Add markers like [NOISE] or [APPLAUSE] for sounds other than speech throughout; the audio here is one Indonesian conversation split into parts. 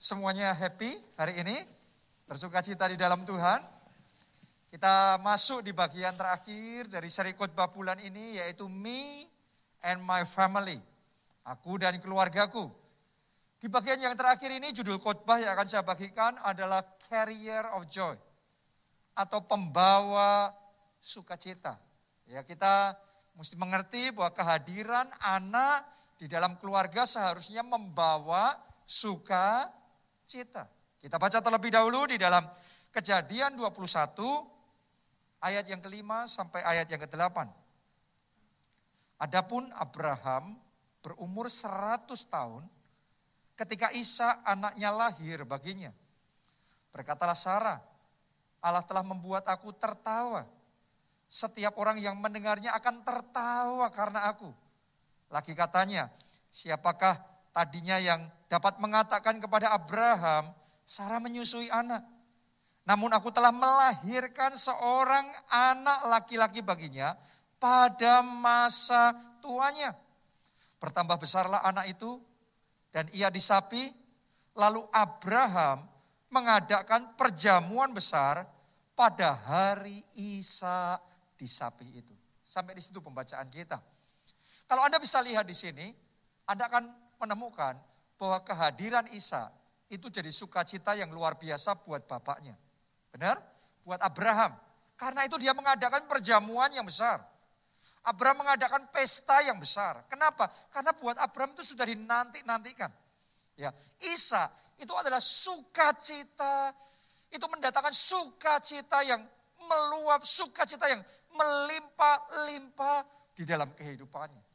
semuanya happy hari ini? Bersuka cita di dalam Tuhan? Kita masuk di bagian terakhir dari seri khotbah bulan ini yaitu Me and My Family. Aku dan keluargaku. Di bagian yang terakhir ini judul khotbah yang akan saya bagikan adalah Carrier of Joy atau pembawa sukacita. Ya, kita mesti mengerti bahwa kehadiran anak di dalam keluarga seharusnya membawa suka cita. Kita baca terlebih dahulu di dalam Kejadian 21 ayat yang kelima sampai ayat yang ke-8. Adapun Abraham berumur 100 tahun ketika Isa anaknya lahir baginya. Berkatalah Sarah, Allah telah membuat aku tertawa. Setiap orang yang mendengarnya akan tertawa karena aku. Lagi katanya, siapakah tadinya yang dapat mengatakan kepada Abraham, Sarah menyusui anak. Namun aku telah melahirkan seorang anak laki-laki baginya pada masa tuanya. Bertambah besarlah anak itu dan ia disapi. Lalu Abraham mengadakan perjamuan besar pada hari Isa disapi itu. Sampai di situ pembacaan kita. Kalau Anda bisa lihat di sini, Anda akan menemukan bahwa kehadiran Isa itu jadi sukacita yang luar biasa buat bapaknya. Benar? Buat Abraham. Karena itu dia mengadakan perjamuan yang besar. Abraham mengadakan pesta yang besar. Kenapa? Karena buat Abraham itu sudah dinanti-nantikan. Ya, Isa itu adalah sukacita, itu mendatangkan sukacita yang meluap, sukacita yang melimpah-limpah di dalam kehidupannya.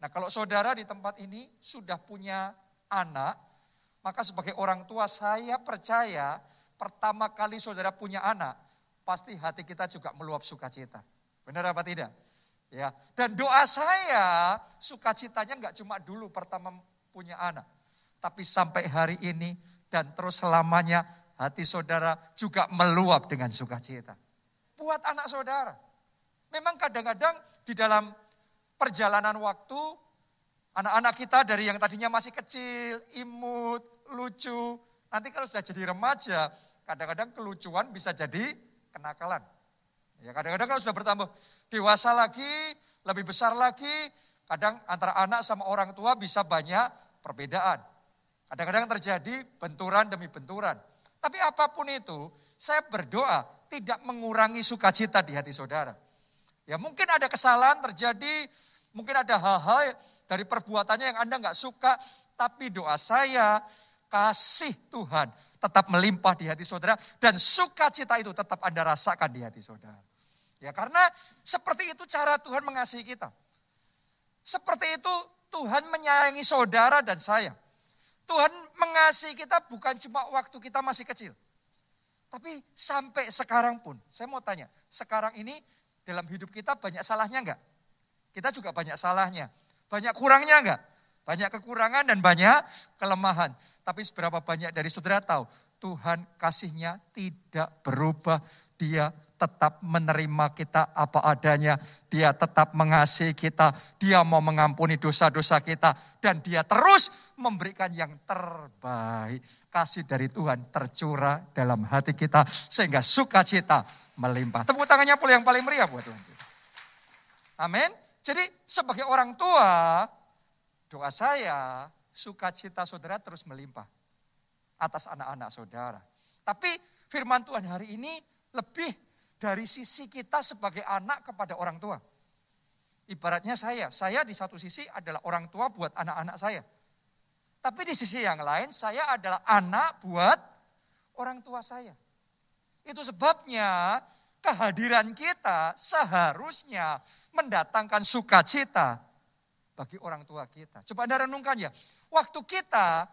Nah kalau saudara di tempat ini sudah punya anak, maka sebagai orang tua saya percaya pertama kali saudara punya anak, pasti hati kita juga meluap sukacita. Benar apa tidak? Ya, dan doa saya sukacitanya nggak cuma dulu pertama punya anak, tapi sampai hari ini dan terus selamanya hati saudara juga meluap dengan sukacita. Buat anak saudara. Memang kadang-kadang di dalam perjalanan waktu Anak-anak kita dari yang tadinya masih kecil, imut, lucu. Nanti kalau sudah jadi remaja, kadang-kadang kelucuan bisa jadi kenakalan. Ya kadang-kadang kalau sudah bertambah dewasa lagi, lebih besar lagi, kadang antara anak sama orang tua bisa banyak perbedaan. Kadang-kadang terjadi benturan demi benturan. Tapi apa pun itu, saya berdoa tidak mengurangi sukacita di hati saudara. Ya mungkin ada kesalahan terjadi, mungkin ada hal-hal dari perbuatannya yang Anda nggak suka, tapi doa saya kasih Tuhan tetap melimpah di hati saudara dan sukacita itu tetap Anda rasakan di hati saudara. Ya karena seperti itu cara Tuhan mengasihi kita. Seperti itu Tuhan menyayangi saudara dan saya. Tuhan mengasihi kita bukan cuma waktu kita masih kecil. Tapi sampai sekarang pun, saya mau tanya, sekarang ini dalam hidup kita banyak salahnya enggak? Kita juga banyak salahnya. Banyak kurangnya enggak? Banyak kekurangan dan banyak kelemahan. Tapi seberapa banyak dari saudara tahu, Tuhan kasihnya tidak berubah. Dia tetap menerima kita apa adanya. Dia tetap mengasihi kita. Dia mau mengampuni dosa-dosa kita. Dan dia terus memberikan yang terbaik. Kasih dari Tuhan tercurah dalam hati kita. Sehingga sukacita melimpah. Tepuk tangannya pula yang paling meriah buat Tuhan. Amin. Jadi sebagai orang tua, doa saya, sukacita saudara terus melimpah atas anak-anak saudara. Tapi firman Tuhan hari ini lebih dari sisi kita sebagai anak kepada orang tua. Ibaratnya saya, saya di satu sisi adalah orang tua buat anak-anak saya. Tapi di sisi yang lain saya adalah anak buat orang tua saya. Itu sebabnya kehadiran kita seharusnya mendatangkan sukacita bagi orang tua kita. Coba Anda renungkan ya, waktu kita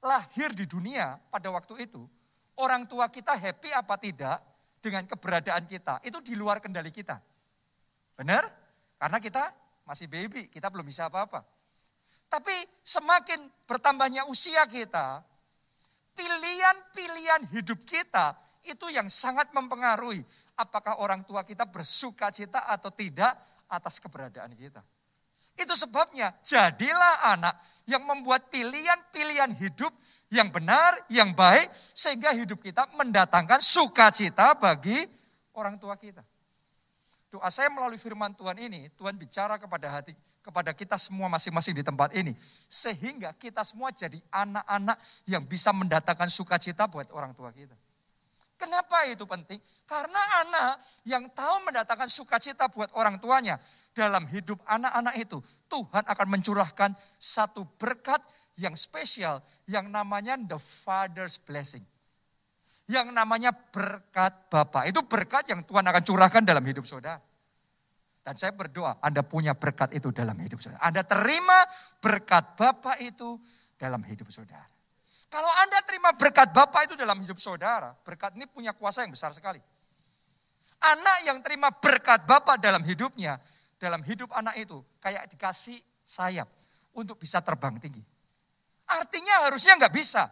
lahir di dunia pada waktu itu, orang tua kita happy apa tidak dengan keberadaan kita, itu di luar kendali kita. Benar? Karena kita masih baby, kita belum bisa apa-apa. Tapi semakin bertambahnya usia kita, pilihan-pilihan hidup kita itu yang sangat mempengaruhi apakah orang tua kita bersuka cita atau tidak atas keberadaan kita. Itu sebabnya jadilah anak yang membuat pilihan-pilihan hidup yang benar, yang baik, sehingga hidup kita mendatangkan sukacita bagi orang tua kita. Doa saya melalui firman Tuhan ini, Tuhan bicara kepada hati kepada kita semua masing-masing di tempat ini. Sehingga kita semua jadi anak-anak yang bisa mendatangkan sukacita buat orang tua kita. Kenapa itu penting? Karena anak yang tahu mendatangkan sukacita buat orang tuanya dalam hidup anak-anak itu, Tuhan akan mencurahkan satu berkat yang spesial yang namanya the father's blessing. Yang namanya berkat Bapak. Itu berkat yang Tuhan akan curahkan dalam hidup saudara. Dan saya berdoa Anda punya berkat itu dalam hidup saudara. Anda terima berkat Bapak itu dalam hidup saudara. Kalau Anda terima berkat Bapak itu dalam hidup saudara, berkat ini punya kuasa yang besar sekali. Anak yang terima berkat Bapak dalam hidupnya, dalam hidup anak itu kayak dikasih sayap untuk bisa terbang tinggi. Artinya harusnya nggak bisa.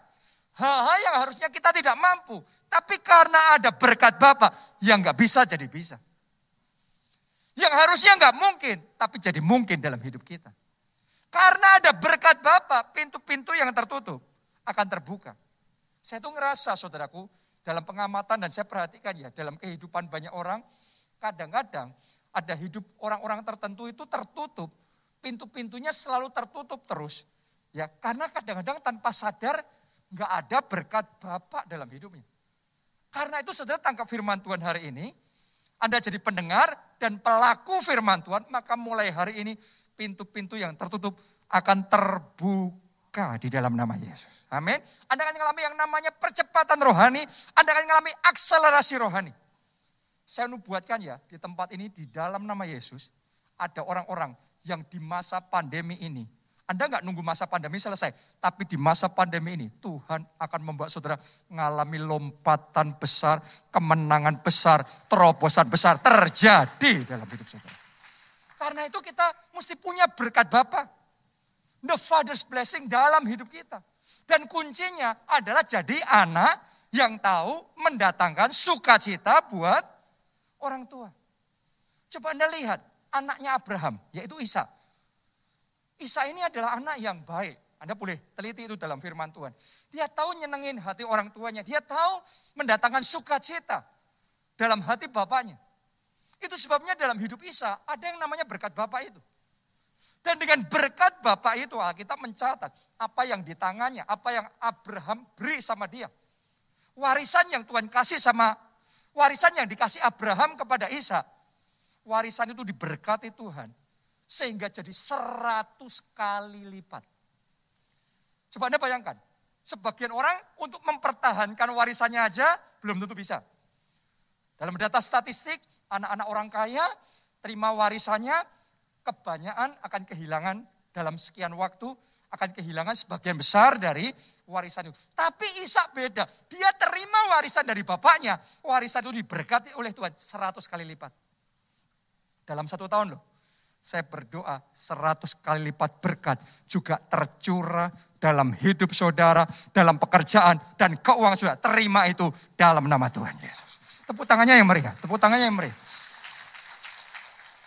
Hal-hal yang harusnya kita tidak mampu. Tapi karena ada berkat Bapak yang nggak bisa jadi bisa. Yang harusnya nggak mungkin, tapi jadi mungkin dalam hidup kita. Karena ada berkat Bapak, pintu-pintu yang tertutup akan terbuka. Saya tuh ngerasa saudaraku, dalam pengamatan dan saya perhatikan ya, dalam kehidupan banyak orang, kadang-kadang ada hidup orang-orang tertentu itu tertutup, pintu-pintunya selalu tertutup terus. Ya, karena kadang-kadang tanpa sadar nggak ada berkat Bapak dalam hidupnya. Karena itu saudara tangkap firman Tuhan hari ini, Anda jadi pendengar dan pelaku firman Tuhan, maka mulai hari ini pintu-pintu yang tertutup akan terbuka di dalam nama Yesus. Amin. Anda akan mengalami yang namanya percepatan rohani, Anda akan mengalami akselerasi rohani. Saya nubuatkan ya, di tempat ini di dalam nama Yesus, ada orang-orang yang di masa pandemi ini anda nggak nunggu masa pandemi selesai, tapi di masa pandemi ini Tuhan akan membuat saudara mengalami lompatan besar, kemenangan besar, terobosan besar terjadi dalam hidup saudara. Karena itu kita mesti punya berkat Bapa. The Father's blessing dalam hidup kita. Dan kuncinya adalah jadi anak yang tahu mendatangkan sukacita buat orang tua. Coba Anda lihat anaknya Abraham, yaitu Isa. Isa ini adalah anak yang baik. Anda boleh teliti itu dalam firman Tuhan. Dia tahu nyenengin hati orang tuanya. Dia tahu mendatangkan sukacita dalam hati bapaknya. Itu sebabnya dalam hidup Isa ada yang namanya berkat bapak itu. Dan dengan berkat bapak itu Alkitab mencatat apa yang di tangannya, apa yang Abraham beri sama dia. Warisan yang Tuhan kasih sama, warisan yang dikasih Abraham kepada Isa. Warisan itu diberkati Tuhan sehingga jadi seratus kali lipat. Coba Anda bayangkan, sebagian orang untuk mempertahankan warisannya aja belum tentu bisa. Dalam data statistik, anak-anak orang kaya terima warisannya, kebanyakan akan kehilangan dalam sekian waktu, akan kehilangan sebagian besar dari warisan itu. Tapi Isa beda, dia terima warisan dari bapaknya, warisan itu diberkati oleh Tuhan seratus kali lipat. Dalam satu tahun loh saya berdoa seratus kali lipat berkat juga tercurah dalam hidup saudara, dalam pekerjaan, dan keuangan saudara. Terima itu dalam nama Tuhan Yesus. Tepuk tangannya yang meriah, tepuk tangannya yang meriah.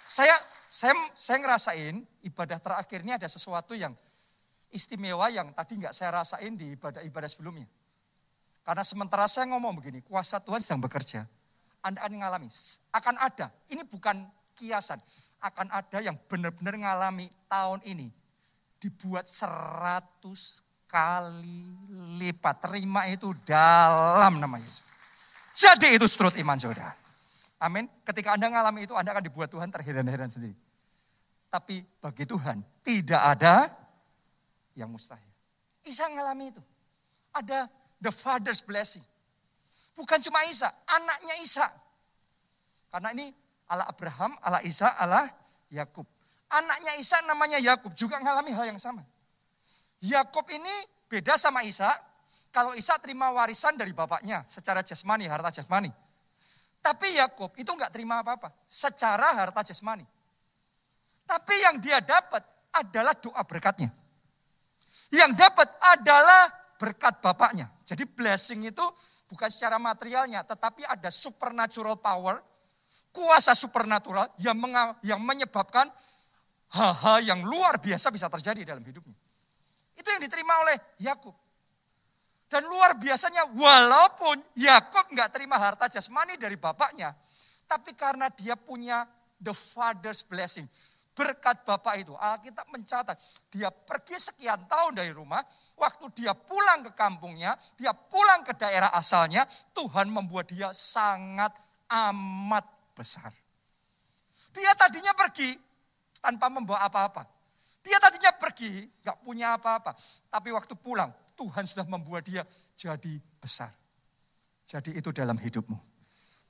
Saya saya saya ngerasain ibadah terakhir ini ada sesuatu yang istimewa yang tadi nggak saya rasain di ibadah-ibadah sebelumnya. Karena sementara saya ngomong begini, kuasa Tuhan sedang bekerja. Anda akan mengalami, akan ada. Ini bukan kiasan akan ada yang benar-benar ngalami tahun ini dibuat seratus kali lipat. Terima itu dalam nama Yesus. Jadi itu strut iman saudara. Amin. Ketika Anda ngalami itu, Anda akan dibuat Tuhan terheran-heran sendiri. Tapi bagi Tuhan tidak ada yang mustahil. Isa ngalami itu. Ada the father's blessing. Bukan cuma Isa, anaknya Isa. Karena ini Allah Abraham, Allah Isa, Allah Yakub. Anaknya Isa namanya Yakub juga mengalami hal yang sama. Yakub ini beda sama Isa. Kalau Isa terima warisan dari bapaknya secara jasmani, harta jasmani. Tapi Yakub itu enggak terima apa-apa secara harta jasmani. Tapi yang dia dapat adalah doa berkatnya. Yang dapat adalah berkat bapaknya. Jadi blessing itu bukan secara materialnya, tetapi ada supernatural power kuasa supernatural yang, yang menyebabkan hal-hal yang luar biasa bisa terjadi dalam hidupnya. Itu yang diterima oleh Yakub. Dan luar biasanya walaupun Yakub nggak terima harta jasmani dari bapaknya, tapi karena dia punya the father's blessing, berkat bapak itu. Alkitab mencatat, dia pergi sekian tahun dari rumah, waktu dia pulang ke kampungnya, dia pulang ke daerah asalnya, Tuhan membuat dia sangat amat besar. Dia tadinya pergi tanpa membawa apa-apa. Dia tadinya pergi, nggak punya apa-apa. Tapi waktu pulang, Tuhan sudah membuat dia jadi besar. Jadi itu dalam hidupmu.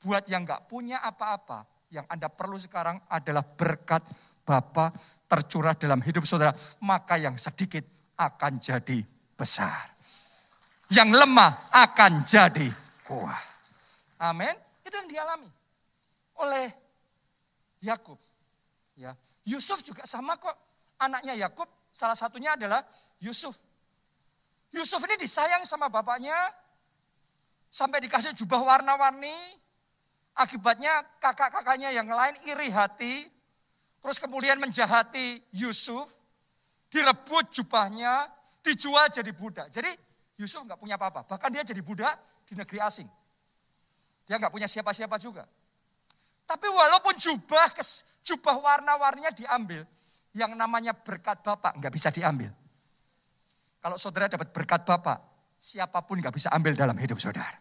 Buat yang nggak punya apa-apa, yang Anda perlu sekarang adalah berkat Bapa tercurah dalam hidup saudara. Maka yang sedikit akan jadi besar. Yang lemah akan jadi kuat. Amin. Itu yang dialami oleh Yakub. Ya, Yusuf juga sama kok. Anaknya Yakub salah satunya adalah Yusuf. Yusuf ini disayang sama bapaknya, sampai dikasih jubah warna-warni. Akibatnya kakak-kakaknya yang lain iri hati, terus kemudian menjahati Yusuf, direbut jubahnya, dijual jadi budak. Jadi Yusuf nggak punya apa-apa, bahkan dia jadi budak di negeri asing. Dia nggak punya siapa-siapa juga. Tapi walaupun jubah jubah warna-warninya diambil, yang namanya berkat Bapak nggak bisa diambil. Kalau saudara dapat berkat Bapak, siapa pun nggak bisa ambil dalam hidup saudara.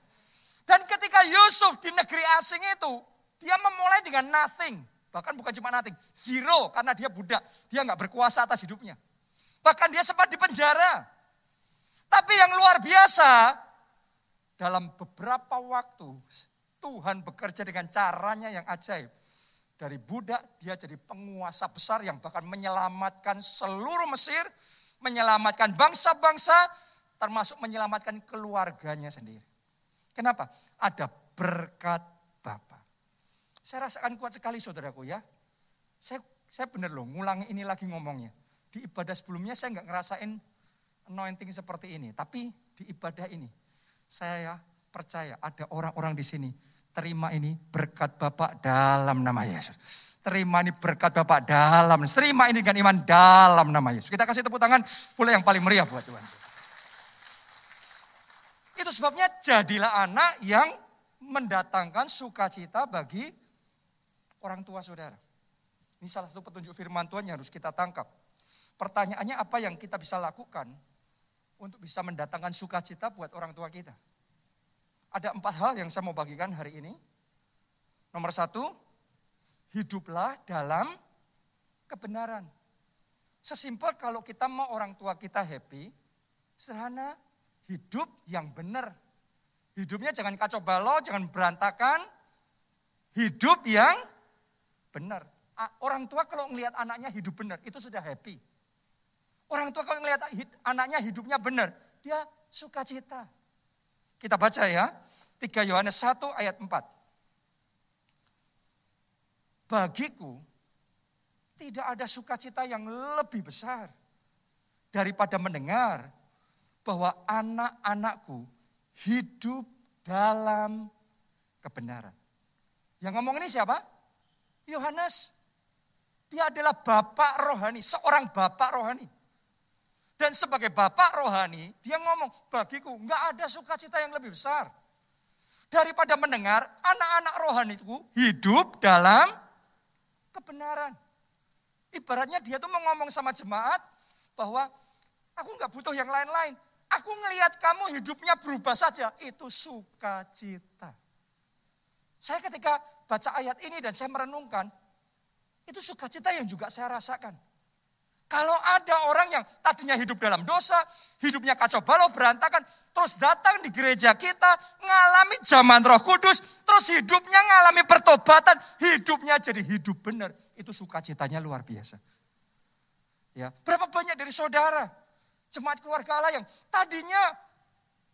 Dan ketika Yusuf di negeri asing itu, dia memulai dengan nothing. Bahkan bukan cuma nothing, zero karena dia budak. Dia nggak berkuasa atas hidupnya. Bahkan dia sempat di penjara. Tapi yang luar biasa, dalam beberapa waktu Tuhan bekerja dengan caranya yang ajaib. Dari budak dia jadi penguasa besar yang bahkan menyelamatkan seluruh Mesir menyelamatkan bangsa-bangsa, termasuk menyelamatkan keluarganya sendiri. Kenapa? Ada berkat. Saya rasakan kuat sekali saudaraku ya. Saya, saya benar loh ngulangi ini lagi ngomongnya. Di ibadah sebelumnya saya nggak ngerasain anointing seperti ini. Tapi di ibadah ini saya percaya ada orang-orang di sini terima ini berkat Bapak dalam nama Yesus. Terima ini berkat Bapak dalam. Terima ini dengan iman dalam nama Yesus. Kita kasih tepuk tangan pula yang paling meriah buat Tuhan. Itu sebabnya jadilah anak yang mendatangkan sukacita bagi orang tua saudara. Ini salah satu petunjuk firman Tuhan yang harus kita tangkap. Pertanyaannya apa yang kita bisa lakukan untuk bisa mendatangkan sukacita buat orang tua kita? Ada empat hal yang saya mau bagikan hari ini. Nomor satu, hiduplah dalam kebenaran. Sesimpel kalau kita mau orang tua kita happy, sederhana, hidup yang benar. Hidupnya jangan kacau balau, jangan berantakan. Hidup yang benar. Orang tua kalau melihat anaknya hidup benar, itu sudah happy. Orang tua kalau melihat anaknya hidupnya benar, dia sukacita. Kita baca ya, 3 Yohanes 1 ayat 4 bagiku tidak ada sukacita yang lebih besar daripada mendengar bahwa anak-anakku hidup dalam kebenaran. Yang ngomong ini siapa? Yohanes. Dia adalah bapak rohani, seorang bapak rohani. Dan sebagai bapak rohani, dia ngomong, bagiku nggak ada sukacita yang lebih besar. Daripada mendengar anak-anak rohani itu hidup dalam kebenaran. Ibaratnya dia tuh mau ngomong sama jemaat bahwa aku nggak butuh yang lain-lain. Aku ngelihat kamu hidupnya berubah saja. Itu sukacita. Saya ketika baca ayat ini dan saya merenungkan, itu sukacita yang juga saya rasakan. Kalau ada orang yang tadinya hidup dalam dosa, hidupnya kacau balau, berantakan, terus datang di gereja kita, ngalami zaman roh kudus, terus hidupnya ngalami pertobatan, hidupnya jadi hidup benar. Itu sukacitanya luar biasa. Ya, berapa banyak dari saudara, jemaat keluarga Allah yang tadinya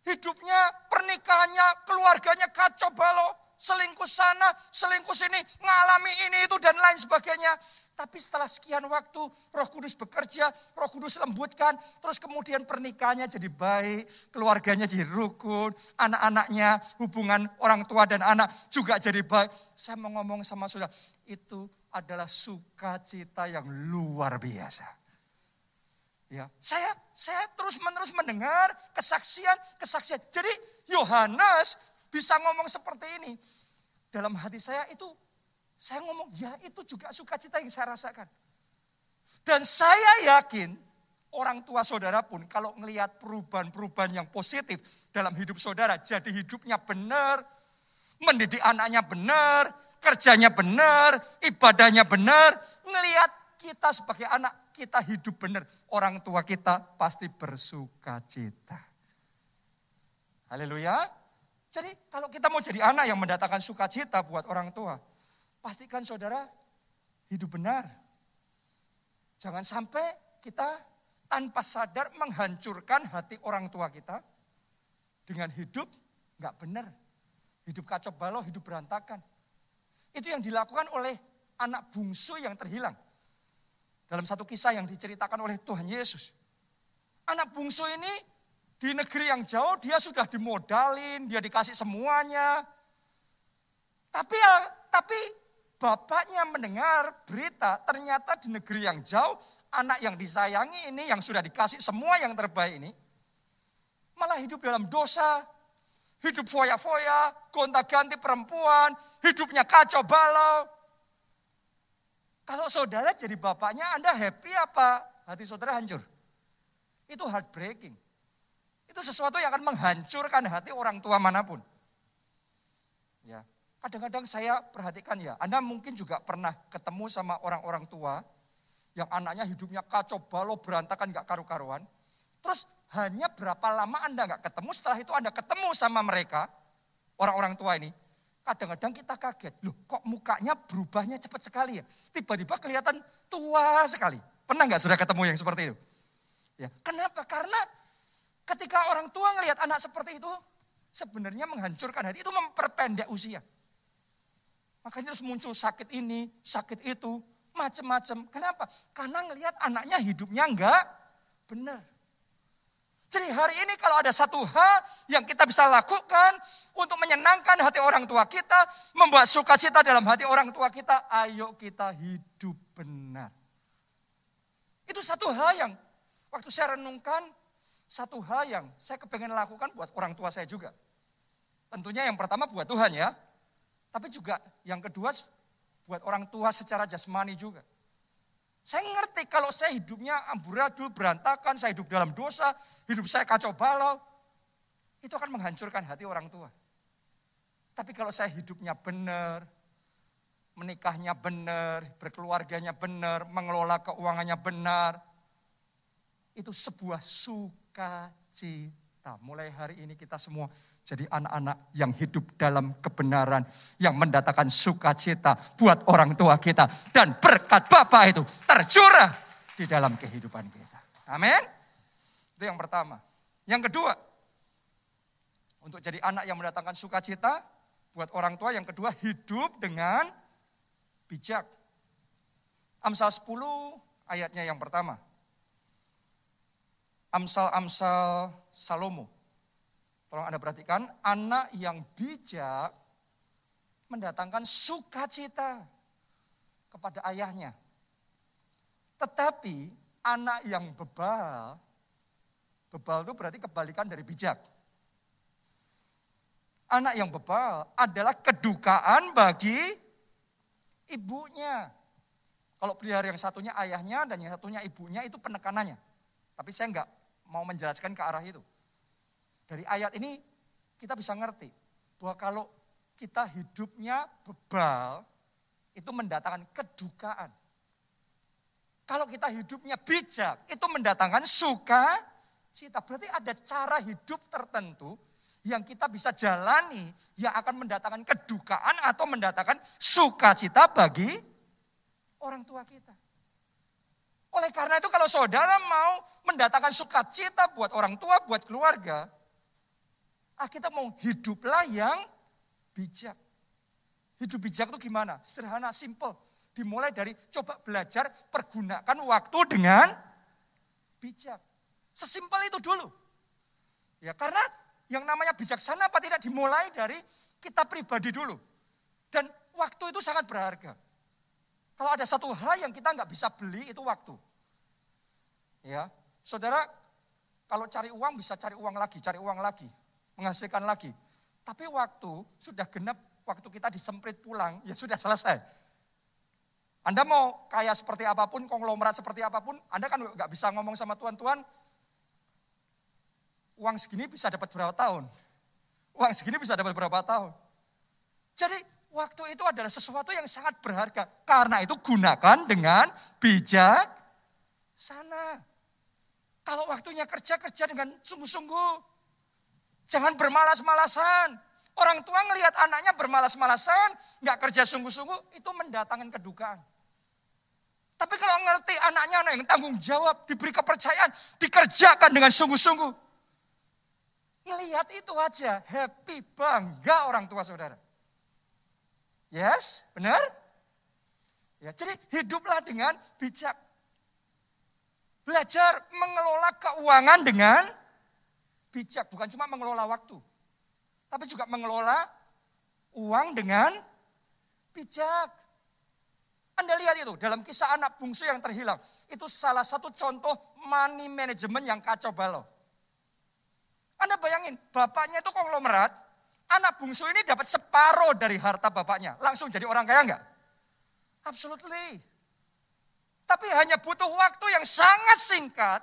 hidupnya, pernikahannya, keluarganya kacau balau, selingkuh sana, selingkuh sini, ngalami ini itu dan lain sebagainya. Tapi setelah sekian waktu roh kudus bekerja, roh kudus lembutkan, terus kemudian pernikahannya jadi baik, keluarganya jadi rukun, anak-anaknya, hubungan orang tua dan anak juga jadi baik. Saya mau ngomong sama saudara, itu adalah sukacita yang luar biasa. Ya, saya saya terus-menerus mendengar kesaksian, kesaksian. Jadi Yohanes bisa ngomong seperti ini. Dalam hati saya itu saya ngomong, ya itu juga sukacita yang saya rasakan. Dan saya yakin orang tua saudara pun kalau melihat perubahan-perubahan yang positif dalam hidup saudara, jadi hidupnya benar, mendidik anaknya benar, kerjanya benar, ibadahnya benar, ngelihat kita sebagai anak, kita hidup benar orang tua kita pasti bersuka cita. Haleluya. Jadi kalau kita mau jadi anak yang mendatangkan sukacita buat orang tua, pastikan saudara hidup benar. Jangan sampai kita tanpa sadar menghancurkan hati orang tua kita dengan hidup nggak benar. Hidup kacau balau, hidup berantakan. Itu yang dilakukan oleh anak bungsu yang terhilang. Dalam satu kisah yang diceritakan oleh Tuhan Yesus. Anak bungsu ini di negeri yang jauh dia sudah dimodalin, dia dikasih semuanya. Tapi ya, tapi bapaknya mendengar berita ternyata di negeri yang jauh anak yang disayangi ini yang sudah dikasih semua yang terbaik ini malah hidup dalam dosa, hidup foya-foya, gonta-ganti perempuan, hidupnya kacau balau. Kalau saudara jadi bapaknya, Anda happy apa hati saudara hancur? Itu heartbreaking. Itu sesuatu yang akan menghancurkan hati orang tua mana pun. Ya, kadang-kadang saya perhatikan ya, Anda mungkin juga pernah ketemu sama orang-orang tua yang anaknya hidupnya kacau balau berantakan gak karu-karuan. Terus hanya berapa lama Anda gak ketemu, setelah itu Anda ketemu sama mereka, orang-orang tua ini, Kadang-kadang kita kaget, loh kok mukanya berubahnya cepat sekali ya. Tiba-tiba kelihatan tua sekali. Pernah nggak sudah ketemu yang seperti itu? Ya, kenapa? Karena ketika orang tua ngelihat anak seperti itu, sebenarnya menghancurkan hati, itu memperpendek usia. Makanya terus muncul sakit ini, sakit itu, macam-macam. Kenapa? Karena ngelihat anaknya hidupnya enggak benar. Jadi hari ini kalau ada satu hal yang kita bisa lakukan untuk menyenangkan hati orang tua kita, membuat sukacita dalam hati orang tua kita, ayo kita hidup benar. Itu satu hal yang waktu saya renungkan, satu hal yang saya kepengen lakukan buat orang tua saya juga. Tentunya yang pertama buat Tuhan ya, tapi juga yang kedua buat orang tua secara jasmani juga. Saya ngerti kalau saya hidupnya amburadul, berantakan, saya hidup dalam dosa, hidup saya kacau balau, itu akan menghancurkan hati orang tua. Tapi kalau saya hidupnya benar, menikahnya benar, berkeluarganya benar, mengelola keuangannya benar, itu sebuah sukacita. Mulai hari ini kita semua jadi anak-anak yang hidup dalam kebenaran, yang mendatangkan sukacita buat orang tua kita. Dan berkat Bapa itu tercurah di dalam kehidupan kita. Amin. Itu yang pertama. Yang kedua, untuk jadi anak yang mendatangkan sukacita buat orang tua. Yang kedua, hidup dengan bijak. Amsal 10 ayatnya yang pertama. Amsal-amsal Salomo. Tolong Anda perhatikan, anak yang bijak mendatangkan sukacita kepada ayahnya. Tetapi anak yang bebal Bebal itu berarti kebalikan dari bijak. Anak yang bebal adalah kedukaan bagi ibunya. Kalau pelihara yang satunya ayahnya dan yang satunya ibunya itu penekanannya. Tapi saya enggak mau menjelaskan ke arah itu. Dari ayat ini kita bisa ngerti bahwa kalau kita hidupnya bebal itu mendatangkan kedukaan. Kalau kita hidupnya bijak itu mendatangkan suka cita. Berarti ada cara hidup tertentu yang kita bisa jalani yang akan mendatangkan kedukaan atau mendatangkan sukacita bagi orang tua kita. Oleh karena itu kalau saudara mau mendatangkan sukacita buat orang tua, buat keluarga, ah kita mau hiduplah yang bijak. Hidup bijak itu gimana? Sederhana, simple. Dimulai dari coba belajar pergunakan waktu dengan bijak. Sesimpel itu dulu. Ya karena yang namanya bijaksana apa tidak dimulai dari kita pribadi dulu. Dan waktu itu sangat berharga. Kalau ada satu hal yang kita nggak bisa beli itu waktu. Ya, Saudara, kalau cari uang bisa cari uang lagi, cari uang lagi, menghasilkan lagi. Tapi waktu sudah genap, waktu kita disemprit pulang, ya sudah selesai. Anda mau kaya seperti apa pun, konglomerat seperti apa pun, Anda kan nggak bisa ngomong sama Tuhan, uang segini bisa dapat berapa tahun? Uang segini bisa dapat berapa tahun? Jadi waktu itu adalah sesuatu yang sangat berharga. Karena itu gunakan dengan bijak sana. Kalau waktunya kerja, kerja dengan sungguh-sungguh. Jangan bermalas-malasan. Orang tua ngelihat anaknya bermalas-malasan, nggak kerja sungguh-sungguh, itu mendatangkan kedukaan. Tapi kalau ngerti anaknya anak yang tanggung jawab, diberi kepercayaan, dikerjakan dengan sungguh-sungguh. Ngelihat itu aja, happy, bangga orang tua saudara. Yes, benar? Ya, jadi hiduplah dengan bijak. Belajar mengelola keuangan dengan bijak, bukan cuma mengelola waktu. Tapi juga mengelola uang dengan bijak. Anda lihat itu dalam kisah anak bungsu yang terhilang. Itu salah satu contoh money management yang kacau balau. Anda bayangin, bapaknya itu konglomerat, anak bungsu ini dapat separuh dari harta bapaknya. Langsung jadi orang kaya enggak? Absolutely. Tapi hanya butuh waktu yang sangat singkat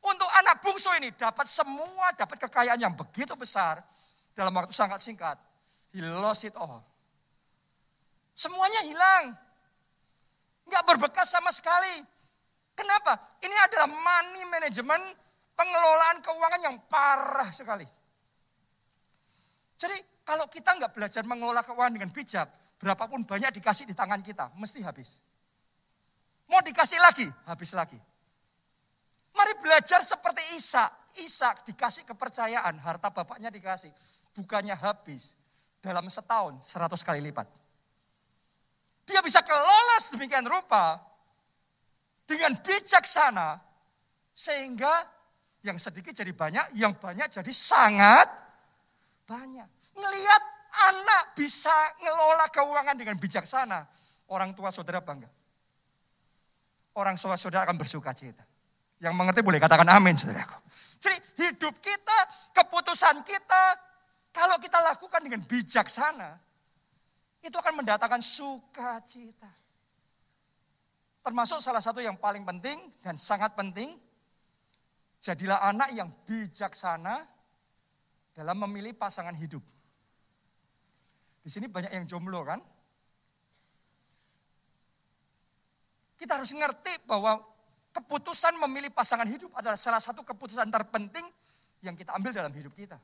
untuk anak bungsu ini dapat semua, dapat kekayaan yang begitu besar dalam waktu sangat singkat. He lost it all. Semuanya hilang. Enggak berbekas sama sekali. Kenapa? Ini adalah money management, pengelolaan keuangan yang parah sekali. Jadi kalau kita nggak belajar mengelola keuangan dengan bijak, berapapun banyak dikasih di tangan kita, mesti habis. Mau dikasih lagi, habis lagi. Mari belajar seperti Isa. Isa dikasih kepercayaan, harta bapaknya dikasih. Bukannya habis, dalam setahun seratus kali lipat. Dia bisa kelola sedemikian rupa dengan bijaksana sehingga yang sedikit jadi banyak, yang banyak jadi sangat banyak. Ngelihat anak bisa ngelola keuangan dengan bijaksana, orang tua saudara bangga. Orang tua saudara akan bersuka cita. Yang mengerti boleh katakan amin saudaraku. Jadi hidup kita, keputusan kita, kalau kita lakukan dengan bijaksana, itu akan mendatangkan sukacita. Termasuk salah satu yang paling penting dan sangat penting, jadilah anak yang bijaksana dalam memilih pasangan hidup. Di sini banyak yang jomblo kan? Kita harus ngerti bahwa keputusan memilih pasangan hidup adalah salah satu keputusan terpenting yang kita ambil dalam hidup kita.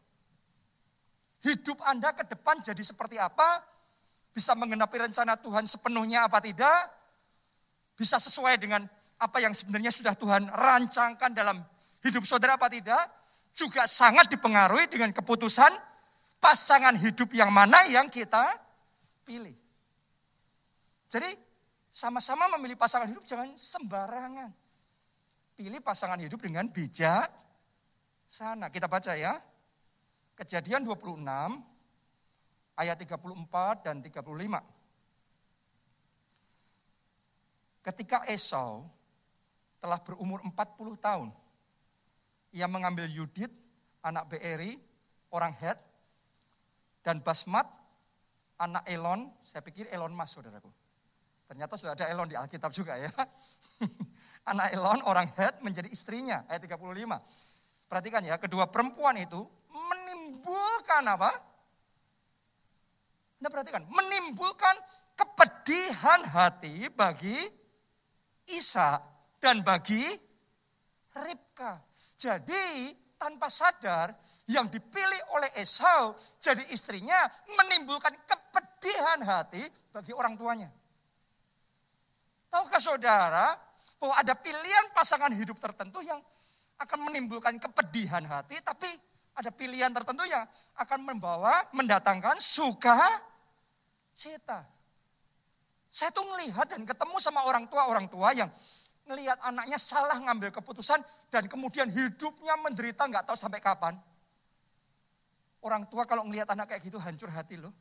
Hidup Anda ke depan jadi seperti apa? bisa menggenapi rencana Tuhan sepenuhnya apa tidak, bisa sesuai dengan apa yang sebenarnya sudah Tuhan rancangkan dalam hidup saudara apa tidak, juga sangat dipengaruhi dengan keputusan pasangan hidup yang mana yang kita pilih. Jadi sama-sama memilih pasangan hidup jangan sembarangan. Pilih pasangan hidup dengan bijak sana. Kita baca ya. Kejadian 26 ayat 34 dan 35. Ketika Esau telah berumur 40 tahun, ia mengambil Yudit, anak Beeri, orang Het, dan Basmat, anak Elon, saya pikir Elon Mas saudaraku. Ternyata sudah ada Elon di Alkitab juga ya. [LAUGHS] anak Elon, orang Het, menjadi istrinya, ayat 35. Perhatikan ya, kedua perempuan itu menimbulkan apa? Anda perhatikan, menimbulkan kepedihan hati bagi Isa dan bagi Ribka. Jadi tanpa sadar yang dipilih oleh Esau jadi istrinya menimbulkan kepedihan hati bagi orang tuanya. Tahukah saudara bahwa ada pilihan pasangan hidup tertentu yang akan menimbulkan kepedihan hati tapi ada pilihan tertentu yang akan membawa, mendatangkan suka cita. Saya tuh ngelihat dan ketemu sama orang tua-orang tua yang ngelihat anaknya salah ngambil keputusan dan kemudian hidupnya menderita nggak tahu sampai kapan. Orang tua kalau ngelihat anak kayak gitu hancur hati loh.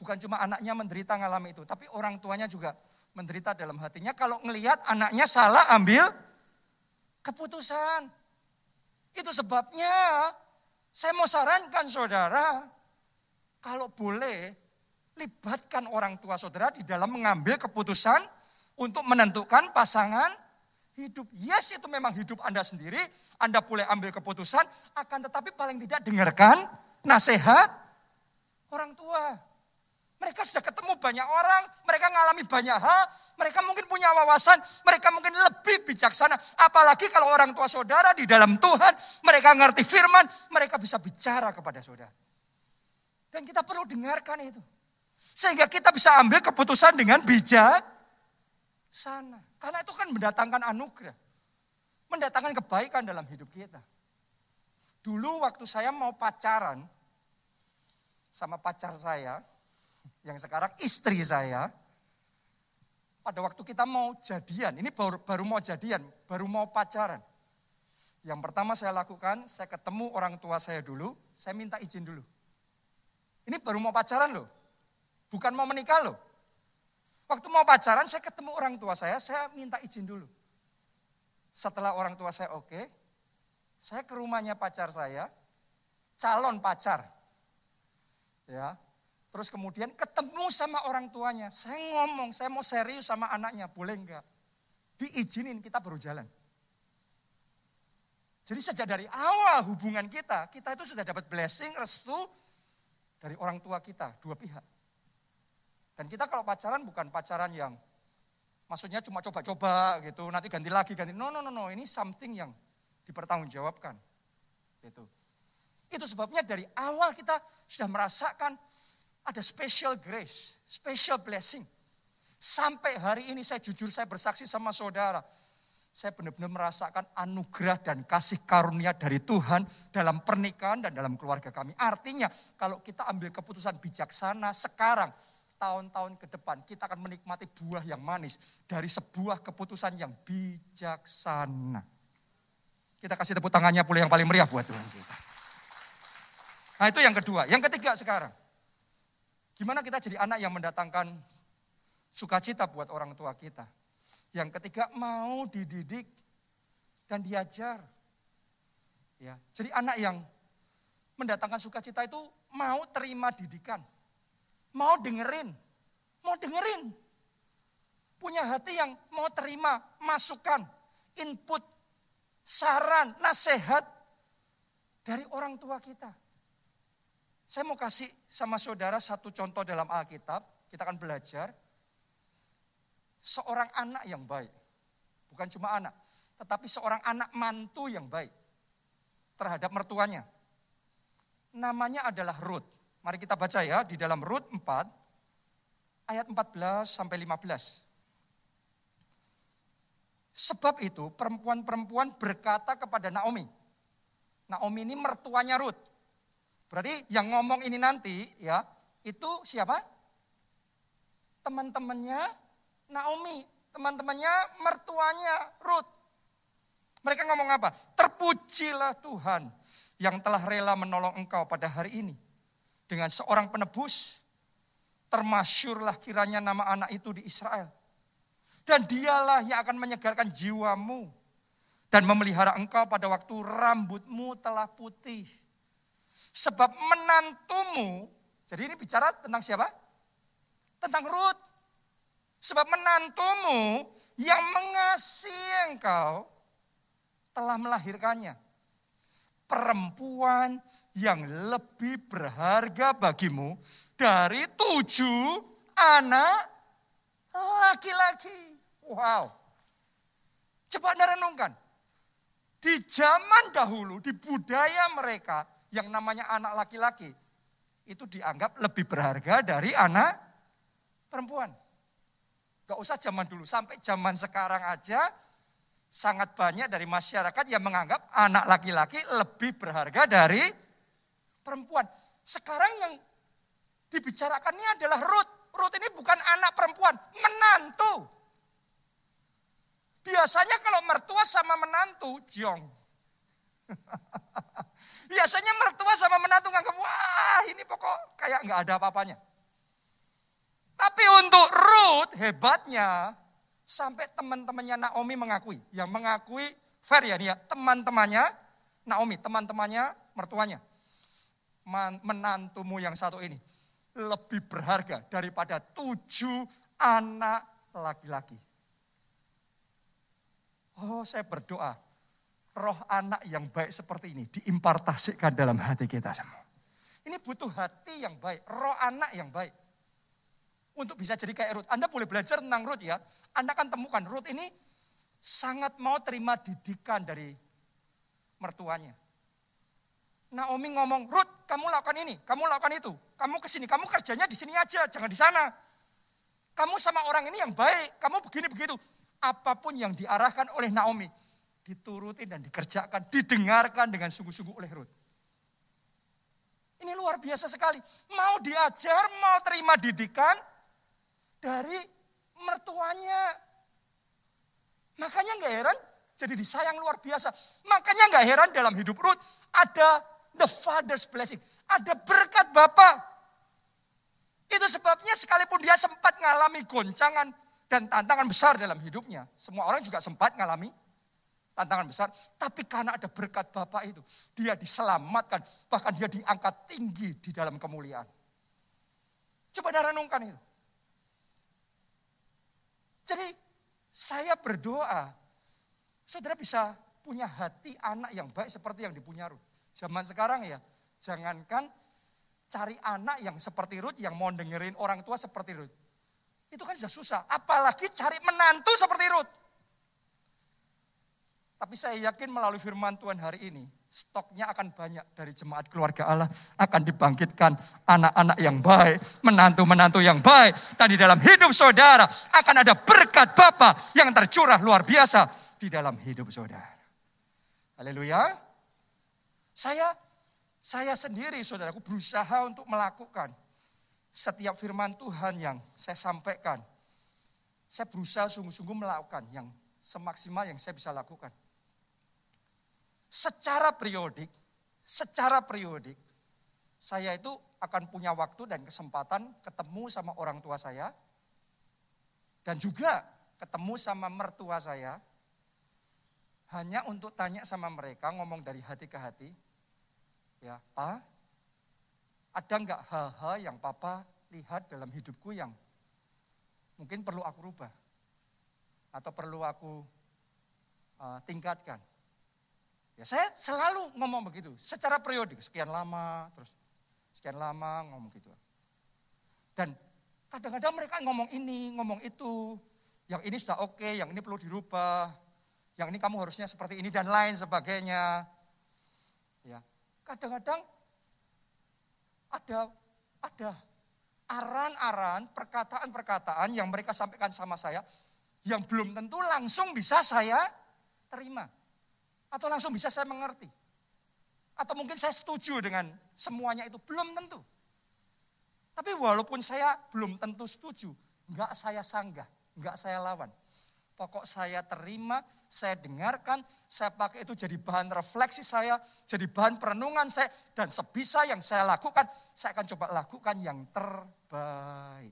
Bukan cuma anaknya menderita ngalami itu, tapi orang tuanya juga menderita dalam hatinya kalau ngelihat anaknya salah ambil keputusan. Itu sebabnya saya mau sarankan saudara, kalau boleh libatkan orang tua saudara di dalam mengambil keputusan untuk menentukan pasangan hidup. Yes itu memang hidup Anda sendiri, Anda boleh ambil keputusan, akan tetapi paling tidak dengarkan nasihat orang tua. Mereka sudah ketemu banyak orang, mereka mengalami banyak hal, mereka mungkin punya wawasan, mereka mungkin lebih bijaksana. Apalagi kalau orang tua saudara di dalam Tuhan, mereka ngerti firman, mereka bisa bicara kepada saudara. Dan kita perlu dengarkan itu. Sehingga kita bisa ambil keputusan dengan bijak sana. Karena itu kan mendatangkan anugerah. Mendatangkan kebaikan dalam hidup kita. Dulu waktu saya mau pacaran sama pacar saya, yang sekarang istri saya, pada waktu kita mau jadian, ini baru, baru mau jadian, baru mau pacaran. Yang pertama saya lakukan, saya ketemu orang tua saya dulu, saya minta izin dulu. Ini baru mau pacaran loh, bukan mau menikah loh. Waktu mau pacaran, saya ketemu orang tua saya, saya minta izin dulu. Setelah orang tua saya oke, saya ke rumahnya pacar saya, calon pacar. Ya, Terus kemudian ketemu sama orang tuanya. Saya ngomong, saya mau serius sama anaknya, boleh enggak? Diizinin kita baru jalan. Jadi sejak dari awal hubungan kita, kita itu sudah dapat blessing, restu dari orang tua kita, dua pihak. Dan kita kalau pacaran bukan pacaran yang maksudnya cuma coba-coba gitu, nanti ganti lagi, ganti. No, no, no, no, ini something yang dipertanggungjawabkan. Gitu. Itu sebabnya dari awal kita sudah merasakan ada special grace, special blessing. Sampai hari ini saya jujur saya bersaksi sama saudara. Saya benar-benar merasakan anugerah dan kasih karunia dari Tuhan dalam pernikahan dan dalam keluarga kami. Artinya kalau kita ambil keputusan bijaksana sekarang, tahun-tahun ke depan kita akan menikmati buah yang manis dari sebuah keputusan yang bijaksana. Kita kasih tepuk tangannya pula yang paling meriah buat Tuhan kita. Nah itu yang kedua. Yang ketiga sekarang. Gimana kita jadi anak yang mendatangkan sukacita buat orang tua kita. Yang ketiga mau dididik dan diajar. Ya, jadi anak yang mendatangkan sukacita itu mau terima didikan. Mau dengerin. Mau dengerin. Punya hati yang mau terima masukan, input, saran, nasihat dari orang tua kita. Saya mau kasih sama saudara satu contoh dalam Alkitab, kita akan belajar. Seorang anak yang baik, bukan cuma anak, tetapi seorang anak mantu yang baik terhadap mertuanya. Namanya adalah Ruth. Mari kita baca ya di dalam Ruth 4 ayat 14 sampai 15. Sebab itu perempuan-perempuan berkata kepada Naomi. Naomi ini mertuanya Ruth. Berarti yang ngomong ini nanti ya, itu siapa? Teman-temannya Naomi, teman-temannya mertuanya Ruth. Mereka ngomong apa? Terpujilah Tuhan yang telah rela menolong engkau pada hari ini. Dengan seorang penebus, termasyurlah kiranya nama anak itu di Israel. Dan dialah yang akan menyegarkan jiwamu dan memelihara engkau pada waktu rambutmu telah putih Sebab menantumu, jadi ini bicara tentang siapa? Tentang Ruth. Sebab menantumu yang mengasihi engkau telah melahirkannya. Perempuan yang lebih berharga bagimu dari tujuh anak laki-laki. Wow. Coba anda renungkan. Di zaman dahulu, di budaya mereka, yang namanya anak laki-laki itu dianggap lebih berharga dari anak perempuan. Gak usah zaman dulu, sampai zaman sekarang aja sangat banyak dari masyarakat yang menganggap anak laki-laki lebih berharga dari perempuan. Sekarang yang dibicarakan ini adalah Ruth. Ruth ini bukan anak perempuan, menantu. Biasanya kalau mertua sama menantu, jong. [LAUGHS] Biasanya mertua sama menantu nganggap, wah ini pokok kayak nggak ada apa-apanya. Tapi untuk Ruth hebatnya, sampai teman-temannya Naomi mengakui. Yang mengakui fair ya ya, teman-temannya Naomi, teman-temannya mertuanya. Menantumu yang satu ini lebih berharga daripada tujuh anak laki-laki. Oh saya berdoa, roh anak yang baik seperti ini diimpartasikan dalam hati kita semua. Ini butuh hati yang baik, roh anak yang baik. Untuk bisa jadi kayak Ruth. Anda boleh belajar tentang Ruth ya. Anda akan temukan Ruth ini sangat mau terima didikan dari mertuanya. Naomi ngomong, Ruth kamu lakukan ini, kamu lakukan itu. Kamu ke sini, kamu kerjanya di sini aja, jangan di sana. Kamu sama orang ini yang baik, kamu begini begitu. Apa pun yang diarahkan oleh Naomi, diturutin dan dikerjakan, didengarkan dengan sungguh-sungguh oleh Ruth. Ini luar biasa sekali. Mau diajar, mau terima didikan dari mertuanya. Makanya nggak heran jadi disayang luar biasa. Makanya nggak heran dalam hidup Ruth ada the father's blessing. Ada berkat Bapak. Itu sebabnya sekalipun dia sempat mengalami goncangan dan tantangan besar dalam hidupnya. Semua orang juga sempat mengalami tantangan besar. Tapi karena ada berkat Bapak itu, dia diselamatkan. Bahkan dia diangkat tinggi di dalam kemuliaan. Coba anda renungkan itu. Jadi saya berdoa, saudara bisa punya hati anak yang baik seperti yang dipunya Ruth. Zaman sekarang ya, jangankan cari anak yang seperti Ruth, yang mau dengerin orang tua seperti Ruth. Itu kan sudah susah, apalagi cari menantu seperti Ruth. Tapi saya yakin melalui firman Tuhan hari ini, stoknya akan banyak dari jemaat keluarga Allah. Akan dibangkitkan anak-anak yang baik, menantu-menantu yang baik. Dan di dalam hidup saudara akan ada berkat Bapa yang tercurah luar biasa di dalam hidup saudara. Haleluya. Saya saya sendiri saudaraku berusaha untuk melakukan setiap firman Tuhan yang saya sampaikan. Saya berusaha sungguh-sungguh melakukan yang semaksimal yang saya bisa lakukan secara periodik, secara periodik, saya itu akan punya waktu dan kesempatan ketemu sama orang tua saya, dan juga ketemu sama mertua saya, hanya untuk tanya sama mereka, ngomong dari hati ke hati, ya Pak, ada nggak hal-hal yang Papa lihat dalam hidupku yang mungkin perlu aku rubah? Atau perlu aku uh, tingkatkan? Ya saya selalu ngomong begitu, secara periodik, sekian lama, terus sekian lama ngomong gitu. Dan kadang-kadang mereka ngomong ini, ngomong itu, yang ini sudah oke, yang ini perlu dirubah, yang ini kamu harusnya seperti ini dan lain sebagainya. Ya, kadang-kadang ada ada aran-aran, perkataan-perkataan yang mereka sampaikan sama saya yang belum tentu langsung bisa saya terima. Atau langsung bisa saya mengerti. Atau mungkin saya setuju dengan semuanya itu. Belum tentu. Tapi walaupun saya belum tentu setuju, enggak saya sanggah, enggak saya lawan. Pokok saya terima, saya dengarkan, saya pakai itu jadi bahan refleksi saya, jadi bahan perenungan saya, dan sebisa yang saya lakukan, saya akan coba lakukan yang terbaik.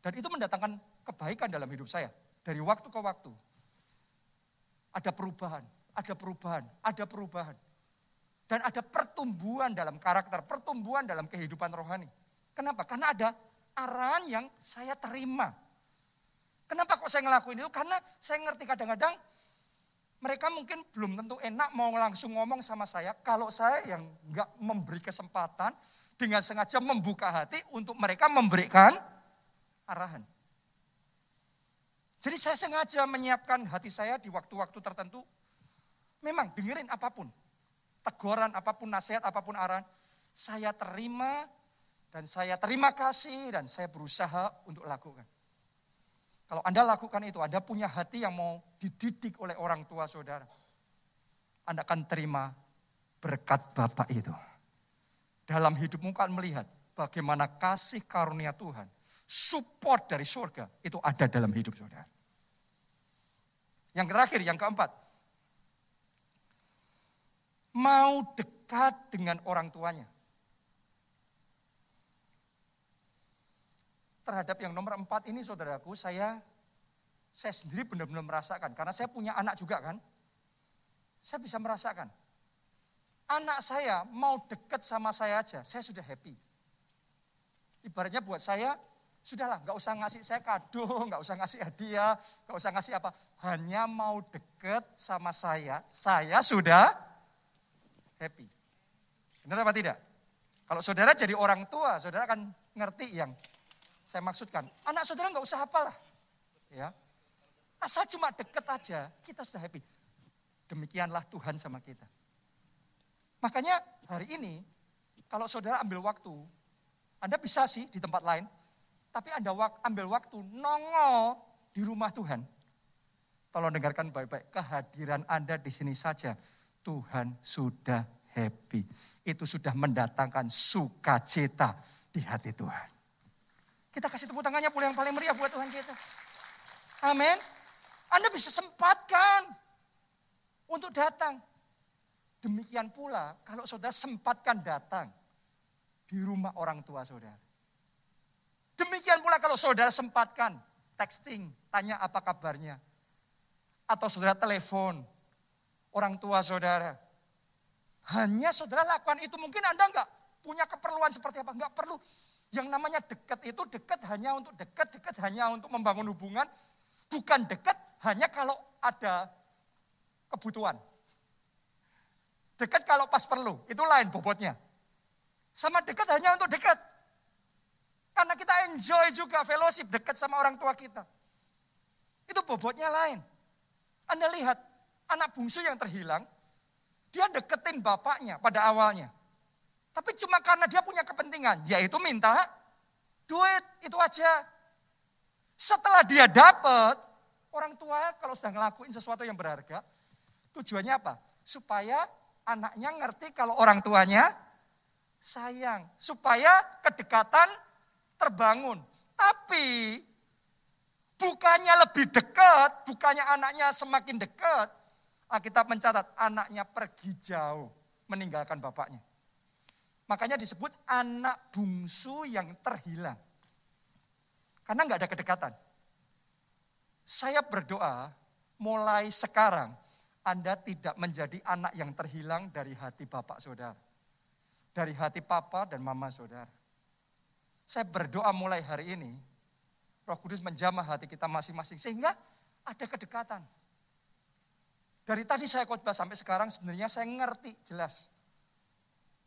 Dan itu mendatangkan kebaikan dalam hidup saya. Dari waktu ke waktu ada perubahan, ada perubahan, ada perubahan. Dan ada pertumbuhan dalam karakter, pertumbuhan dalam kehidupan rohani. Kenapa? Karena ada arahan yang saya terima. Kenapa kok saya ngelakuin itu? Karena saya ngerti kadang-kadang mereka mungkin belum tentu enak mau langsung ngomong sama saya. Kalau saya yang nggak memberi kesempatan dengan sengaja membuka hati untuk mereka memberikan arahan. Jadi saya sengaja menyiapkan hati saya di waktu-waktu tertentu. Memang dengerin apa pun. Teguran apa pun, nasihat apa pun arahan. Saya terima dan saya terima kasih dan saya berusaha untuk lakukan. Kalau Anda lakukan itu, Anda punya hati yang mau dididik oleh orang tua saudara. Anda akan terima berkat Bapak itu. Dalam hidupmu kan melihat bagaimana kasih karunia Tuhan, support dari surga itu ada dalam hidup saudara. Yang terakhir, yang keempat. Mau dekat dengan orang tuanya. Terhadap yang nomor empat ini saudaraku, saya saya sendiri benar-benar merasakan. Karena saya punya anak juga kan. Saya bisa merasakan. Anak saya mau deket sama saya aja, saya sudah happy. Ibaratnya buat saya, sudahlah nggak usah ngasih saya kado, [LAUGHS] nggak usah ngasih hadiah, nggak usah ngasih apa. Hanya mau deket sama saya, saya sudah happy. Benar apa tidak? Kalau saudara jadi orang tua, saudara akan ngerti yang saya maksudkan. Anak saudara nggak usah apalah. Ya. Asal cuma deket aja, kita sudah happy. Demikianlah Tuhan sama kita. Makanya hari ini, kalau saudara ambil waktu, Anda bisa sih di tempat lain, tapi Anda ambil waktu nongol di rumah Tuhan. Tolong dengarkan baik-baik, kehadiran Anda di sini saja, Tuhan sudah happy. Itu sudah mendatangkan sukacita di hati Tuhan. Kita kasih tepuk tangannya pula yang paling meriah buat Tuhan kita. Amin. Anda bisa sempatkan untuk datang. Demikian pula kalau saudara sempatkan datang di rumah orang tua saudara. Demikian pula kalau saudara sempatkan texting, tanya apa kabarnya. Atau saudara telepon orang tua saudara. Hanya saudara lakukan itu. Mungkin Anda enggak punya keperluan seperti apa. Enggak perlu. Yang namanya dekat itu dekat hanya untuk dekat, dekat hanya untuk membangun hubungan. Bukan dekat hanya kalau ada kebutuhan. Dekat kalau pas perlu, itu lain bobotnya. Sama dekat hanya untuk dekat. Karena kita enjoy juga fellowship dekat sama orang tua kita. Itu bobotnya lain. Anda lihat, anak bungsu yang terhilang, dia deketin bapaknya pada awalnya. Tapi cuma karena dia punya kepentingan, yaitu minta duit, itu aja. Setelah dia dapat, orang tua kalau sedang ngelakuin sesuatu yang berharga, tujuannya apa? Supaya anaknya ngerti kalau orang tuanya sayang. Supaya kedekatan terbangun. Tapi bukannya lebih dekat, bukannya anaknya semakin dekat, Alkitab mencatat anaknya pergi jauh meninggalkan bapaknya. Makanya disebut anak bungsu yang terhilang. Karena nggak ada kedekatan. Saya berdoa mulai sekarang Anda tidak menjadi anak yang terhilang dari hati bapak saudara. Dari hati papa dan mama saudara. Saya berdoa mulai hari ini, roh kudus menjamah hati kita masing-masing. Sehingga ada kedekatan. Dari tadi saya khotbah sampai sekarang sebenarnya saya ngerti jelas.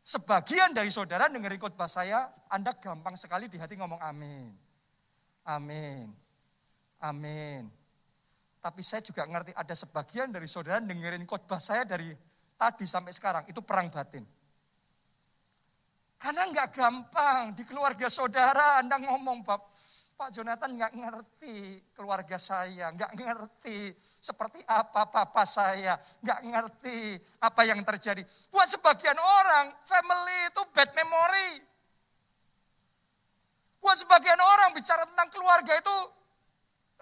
Sebagian dari saudara dengerin khotbah saya, Anda gampang sekali di hati ngomong amin. Amin. Amin. Tapi saya juga ngerti ada sebagian dari saudara dengerin khotbah saya dari tadi sampai sekarang, itu perang batin. Karena nggak gampang di keluarga saudara Anda ngomong, Pak Jonathan nggak ngerti keluarga saya, nggak ngerti seperti apa papa saya, nggak ngerti apa yang terjadi. Buat sebagian orang, family itu bad memory. Buat sebagian orang bicara tentang keluarga itu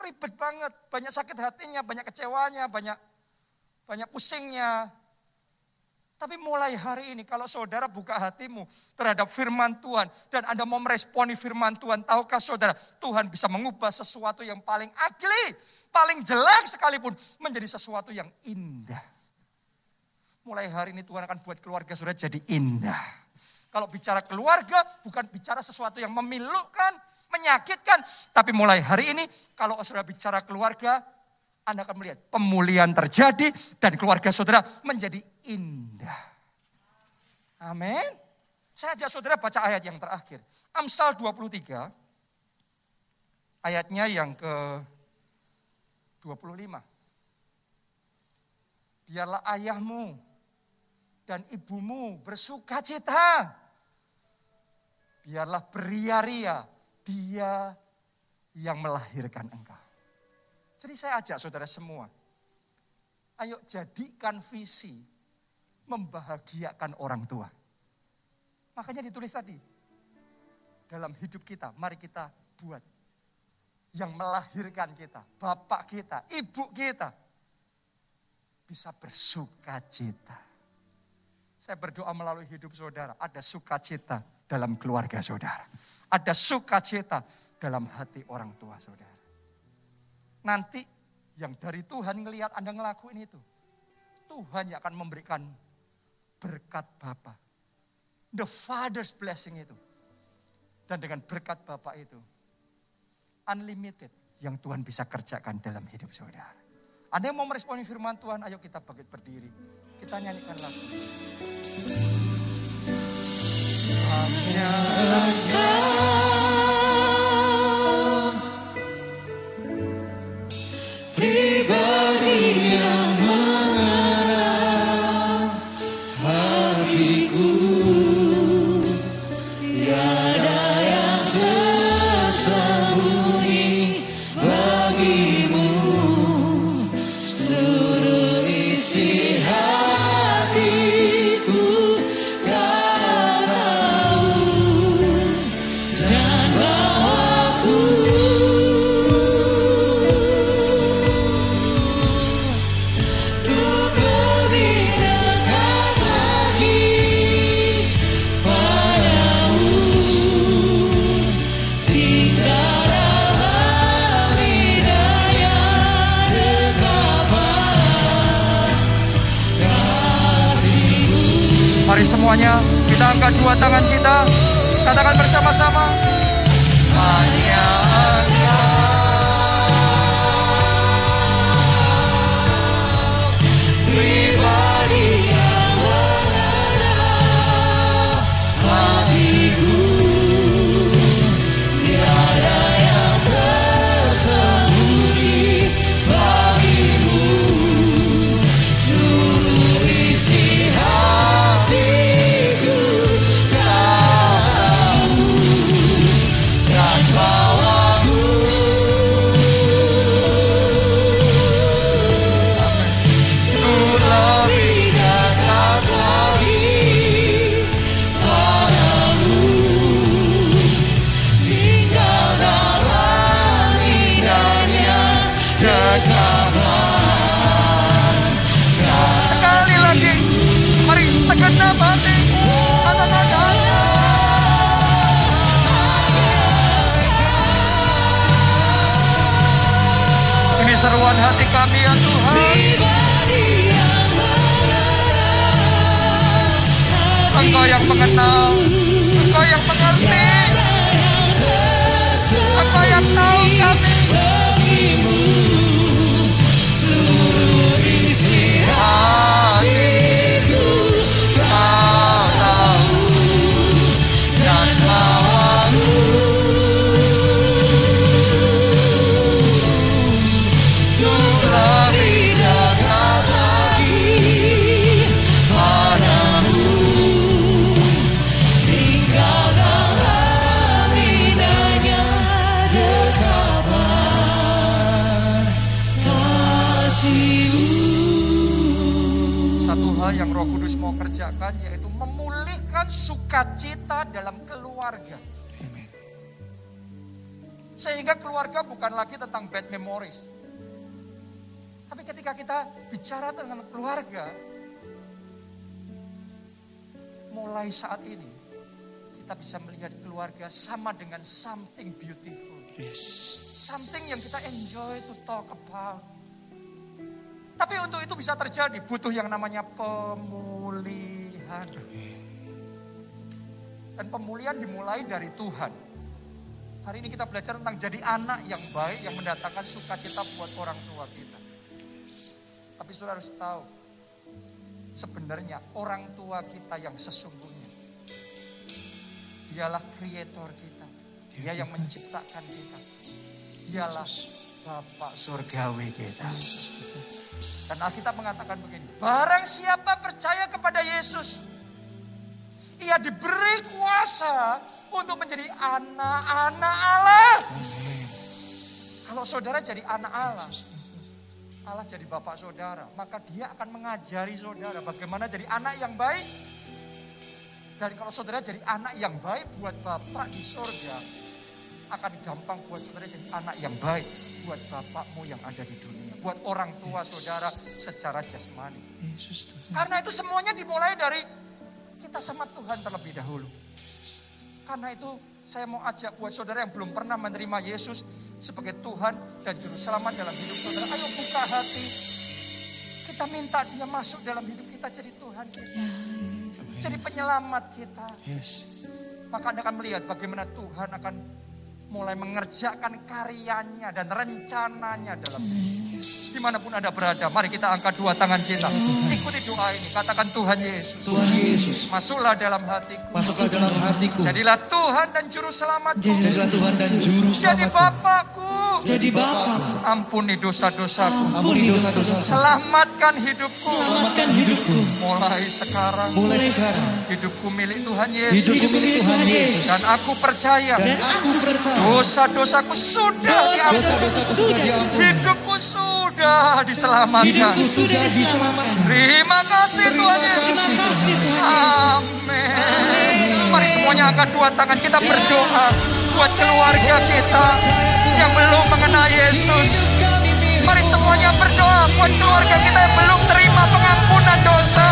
ribet banget, banyak sakit hatinya, banyak kecewanya, banyak banyak pusingnya. Tapi mulai hari ini kalau saudara buka hatimu terhadap firman Tuhan dan Anda mau meresponi firman Tuhan, tahukah saudara Tuhan bisa mengubah sesuatu yang paling ugly paling jelek sekalipun menjadi sesuatu yang indah. Mulai hari ini Tuhan akan buat keluarga sudah jadi indah. Kalau bicara keluarga bukan bicara sesuatu yang memilukan, menyakitkan. Tapi mulai hari ini kalau saudara bicara keluarga, Anda akan melihat pemulihan terjadi dan keluarga saudara menjadi indah. Amin. Saya ajak saudara baca ayat yang terakhir. Amsal 23, ayatnya yang ke 25. Biarlah ayahmu dan ibumu bersuka cita. Biarlah beria-ria dia yang melahirkan engkau. Jadi saya ajak saudara semua. Ayo jadikan visi membahagiakan orang tua. Makanya ditulis tadi. Dalam hidup kita, mari kita buat yang melahirkan kita, bapak kita, ibu kita, bisa bersuka cita. Saya berdoa melalui hidup saudara, ada sukacita dalam keluarga saudara. Ada sukacita dalam hati orang tua saudara. Nanti yang dari Tuhan ngelihat Anda ngelakuin itu. Tuhan yang akan memberikan berkat Bapa. The Father's blessing itu. Dan dengan berkat Bapa itu, unlimited yang Tuhan bisa kerjakan dalam hidup saudara. Anda yang mau meresponi firman Tuhan, ayo kita bangkit berdiri. Kita nyanyikan lagu. Hanya tangan kita. Katakan bersama-sama. Sukacita dalam keluarga. Sehingga keluarga bukan lagi tentang bad memories. Tapi ketika kita bicara dengan keluarga, mulai saat ini kita bisa melihat keluarga sama dengan something beautiful. Something yang kita enjoy to talk about. Tapi untuk itu bisa terjadi butuh yang namanya pemulihan. Dan pemulihan dimulai dari Tuhan. Hari ini kita belajar tentang jadi anak yang baik yang mendatangkan sukacita buat orang tua kita. Tapi saudara harus tahu, sebenarnya orang tua kita yang sesungguhnya, dialah kreator kita. Dia yang menciptakan kita. Dialah Bapak surgawi kita. Dan Alkitab mengatakan begini, barang siapa percaya kepada Yesus, ia diberi kuasa untuk menjadi anak-anak Allah. Kalau saudara jadi anak Allah, Allah jadi bapak saudara, maka dia akan mengajari saudara bagaimana jadi anak yang baik. Dan kalau saudara jadi anak yang baik buat bapak di surga, akan gampang buat saudara jadi anak yang baik buat bapakmu yang ada di dunia. Buat orang tua saudara secara jasmani. Karena itu semuanya dimulai dari kita sama Tuhan terlebih dahulu. Karena itu saya mau ajak buat saudara yang belum pernah menerima Yesus, sebagai Tuhan dan Juru Selamat dalam hidup saudara. Ayo buka hati. Kita minta dia masuk dalam hidup kita jadi Tuhan kita. Jadi penyelamat kita. Yes. Maka Anda akan melihat bagaimana Tuhan akan mulai mengerjakan karyanya dan rencananya dalam hidup. Di mana pun Anda berada, mari kita angkat dua tangan kita. Ikuti doa ini, katakan Tuhan Yesus. Tuhan Yesus, Masuklah dalam hatiku. masuklah dalam hatiku. Jadilah Tuhan dan Juru Selamatku. Jadilah Tuhan dan Juru Jadi Selamatku. Bapakku. Jadi Bapa, Ampuni dosa-dosaku. Ampuni dosa-dosa. Selamatkan hidupku. selamatkan hidupku. Mulai sekarang, Mulai sekarang, hidupku milik Tuhan Yesus. hidupku milik Tuhan Yesus. Dan aku percaya Dan aku percaya dosa-dosaku sudah diampuni. dosa-dosaku sudah diampuni. Hidupku sudah diselamatkan. Hidupku sudah diselamatkan. Terima kasih Tuhan Yesus. kasih, Terima kasih Tuhan Yesus. Amin. Mari semuanya angkat dua tangan kita berdoa buat keluarga kita yang belum mengenal Yesus. Mari semuanya berdoa buat keluarga kita yang belum terima pengampunan dosa.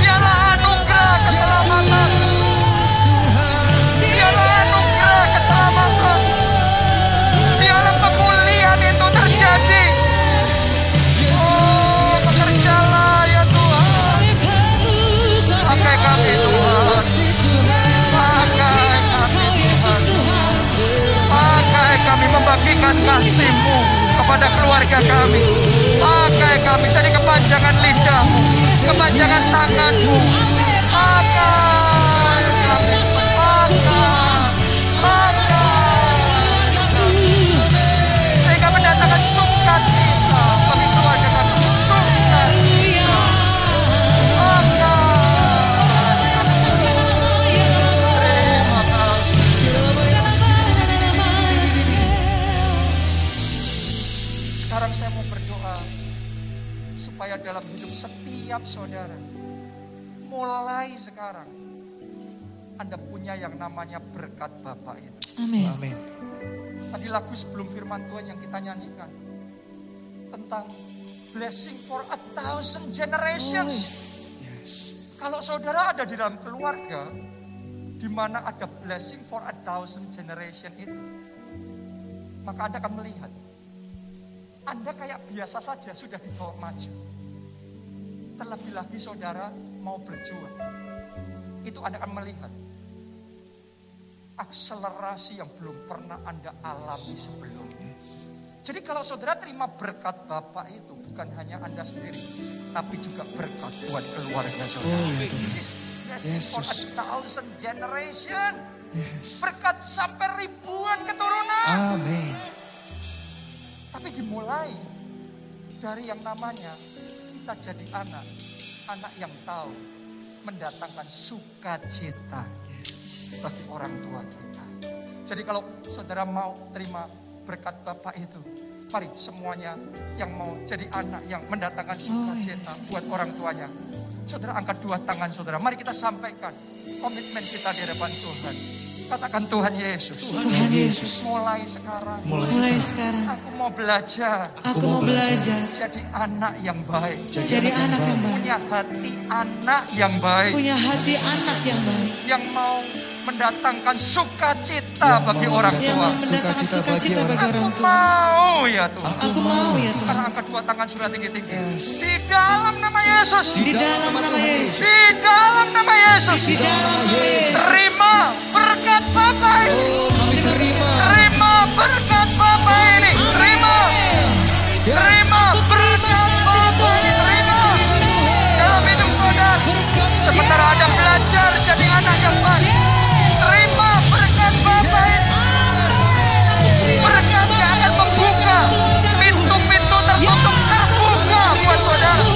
Biarlah anugerah keselamatan. Kami membagikan kasih-Mu kepada keluarga kami. Pakai kami jadi kepanjangan lidahmu, kepanjangan tanganmu. Pakai mulai sekarang, Anda punya yang namanya berkat Bapak itu. Amin. Amin. Tadi lagu sebelum firman Tuhan yang kita nyanyikan tentang blessing for a thousand generations. Yes. Kalau saudara ada di dalam keluarga, di mana ada blessing for a thousand generation itu, maka Anda akan melihat, Anda kayak biasa saja sudah dibawa maju. Terlebih lagi saudara mau berjuang, itu Anda akan melihat akselerasi yang belum pernah Anda alami sebelumnya. Jadi kalau saudara terima berkat Bapak itu bukan hanya Anda sendiri, tapi juga berkat buat keluarga saudara. This is blessing for a thousand generation. Yes. Berkat sampai ribuan keturunan. Amin. Tapi dimulai dari yang namanya kita jadi anak. Anak yang tahu mendatangkan sukacita bagi orang tua kita. Jadi kalau saudara mau terima berkat Bapak itu, mari semuanya yang mau jadi anak yang mendatangkan sukacita Yesus. buat orang tuanya. Saudara angkat dua tangan saudara, mari kita sampaikan komitmen kita di hadapan Tuhan. Katakan Tuhan Yesus, Tuhan Yesus, mulai sekarang. Mulai mulai sekarang. sekarang. Aku mau belajar. Aku mau belajar. jadi anak yang baik, jadi anak yang baik. punya hati anak yang baik, Punya hati anak yang baik. yang mau mendatangkan sukacita ya yang ya bagi orang tua. Sukacita suka bagi, bagi orang tua. Aku mau ya Tuhan. Aku, aku mau ya Tuhan. Sekarang angkat dua tangan sudah tinggi-tinggi. Yes. Di dalam nama Yesus. Di, di dalam nama Yesus. Yesus. Di dalam nama Yesus. Di dalam nama Yesus. Terima berkat Bapa ini. Oh, kami terima. Terima berkat Bapa ini. Terima. Yes. Terima berkat Bapa ini. Terima. Dalam hidup saudara. Sementara ada belajar jadi anak yang baik. Yeah.